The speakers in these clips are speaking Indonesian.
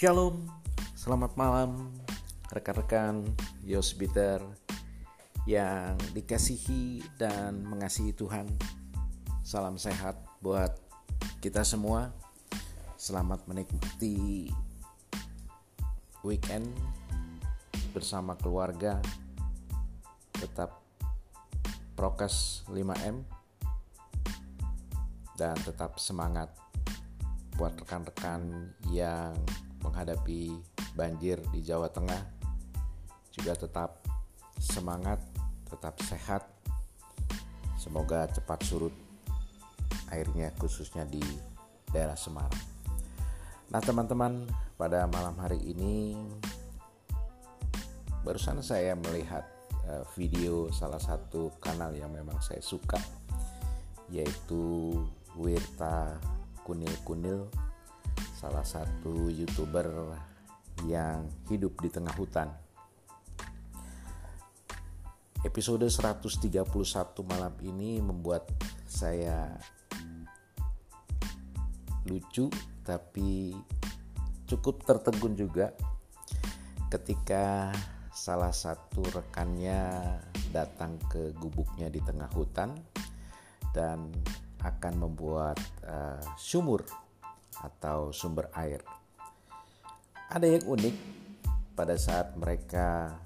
Shalom, selamat malam rekan-rekan Yosbiter yang dikasihi dan mengasihi Tuhan. Salam sehat buat kita semua. Selamat menikmati weekend bersama keluarga. Tetap prokes 5M dan tetap semangat buat rekan-rekan yang menghadapi banjir di Jawa Tengah juga tetap semangat, tetap sehat. Semoga cepat surut airnya khususnya di daerah Semarang. Nah, teman-teman, pada malam hari ini barusan saya melihat uh, video salah satu kanal yang memang saya suka yaitu Wirta Kunil Kunil salah satu youtuber yang hidup di tengah hutan. Episode 131 malam ini membuat saya lucu tapi cukup tertegun juga ketika salah satu rekannya datang ke gubuknya di tengah hutan dan akan membuat uh, sumur atau sumber air. Ada yang unik pada saat mereka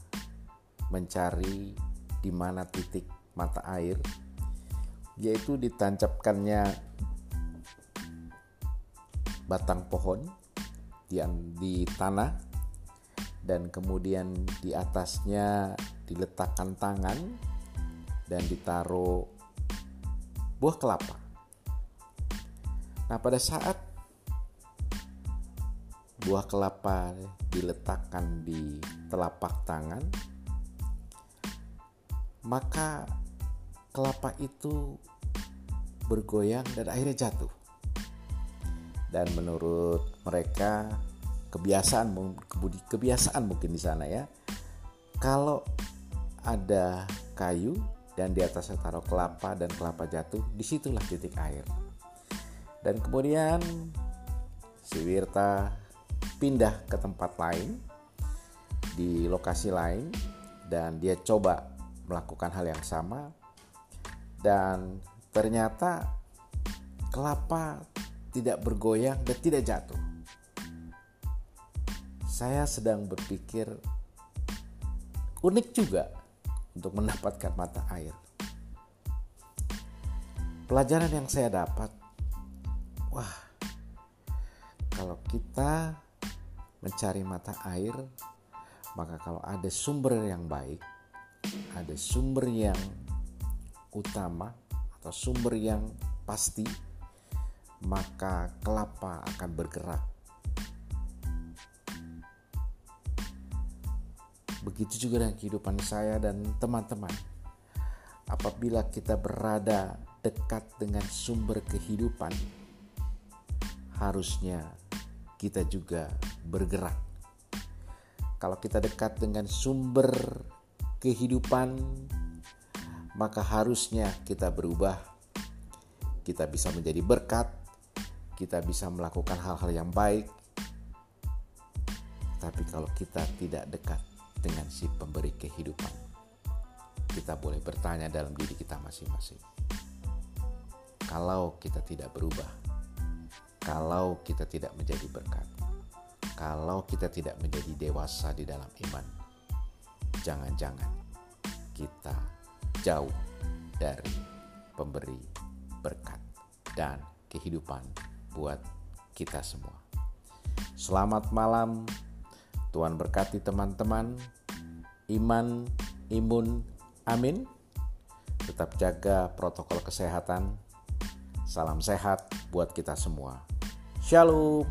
mencari di mana titik mata air, yaitu ditancapkannya batang pohon di, di tanah dan kemudian di atasnya diletakkan tangan dan ditaruh buah kelapa. Nah, pada saat buah kelapa diletakkan di telapak tangan, maka kelapa itu bergoyang dan akhirnya jatuh. Dan menurut mereka kebiasaan kebiasaan mungkin di sana ya. Kalau ada kayu dan di atasnya taruh kelapa dan kelapa jatuh, di situlah titik air. Dan kemudian si Wirta pindah ke tempat lain di lokasi lain dan dia coba melakukan hal yang sama dan ternyata kelapa tidak bergoyang dan tidak jatuh. Saya sedang berpikir unik juga untuk mendapatkan mata air. Pelajaran yang saya dapat, wah, kalau kita mencari mata air, maka kalau ada sumber yang baik, ada sumber yang utama atau sumber yang pasti, maka kelapa akan bergerak. Begitu juga dengan kehidupan saya dan teman-teman. Apabila kita berada dekat dengan sumber kehidupan, harusnya kita juga bergerak. Kalau kita dekat dengan sumber kehidupan, maka harusnya kita berubah. Kita bisa menjadi berkat, kita bisa melakukan hal-hal yang baik. Tapi kalau kita tidak dekat dengan si pemberi kehidupan, kita boleh bertanya dalam diri kita masing-masing. Kalau kita tidak berubah, kalau kita tidak menjadi berkat, kalau kita tidak menjadi dewasa di dalam iman, jangan-jangan kita jauh dari pemberi berkat dan kehidupan buat kita semua. Selamat malam, Tuhan berkati teman-teman, iman, imun, amin. Tetap jaga protokol kesehatan. Salam sehat buat kita semua. Shalom.